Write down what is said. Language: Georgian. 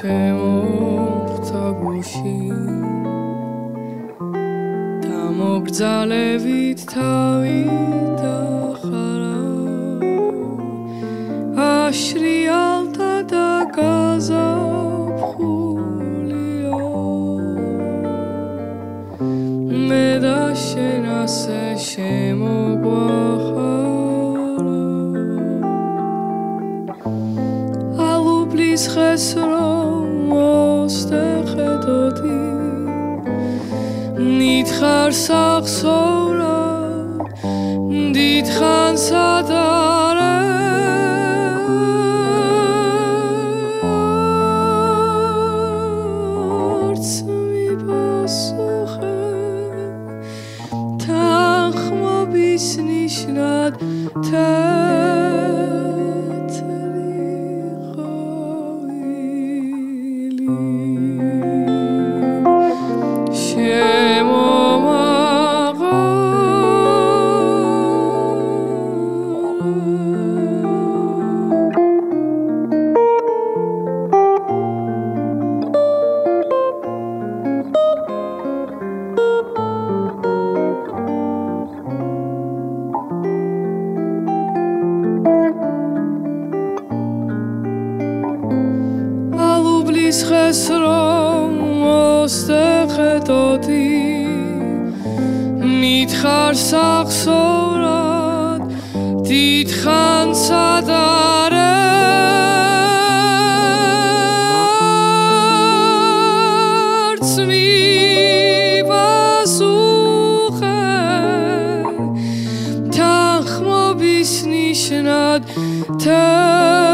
ჩემოხთა გუში დამობრძალებით თავი და ხარა აშრიალთა და გაზაფხულიო მე და შენ ასე შემოგვახარ ხეს რომ მოსტეხეთოდი ნითხარ სახსოვრა დიდხან სადარე. ნიშნად თეთრი ალუბლის ხეს რომ მოსტეხეთოდი მითხარ სახსოვრად დიდხან სადარე? ნიშნად თეთრი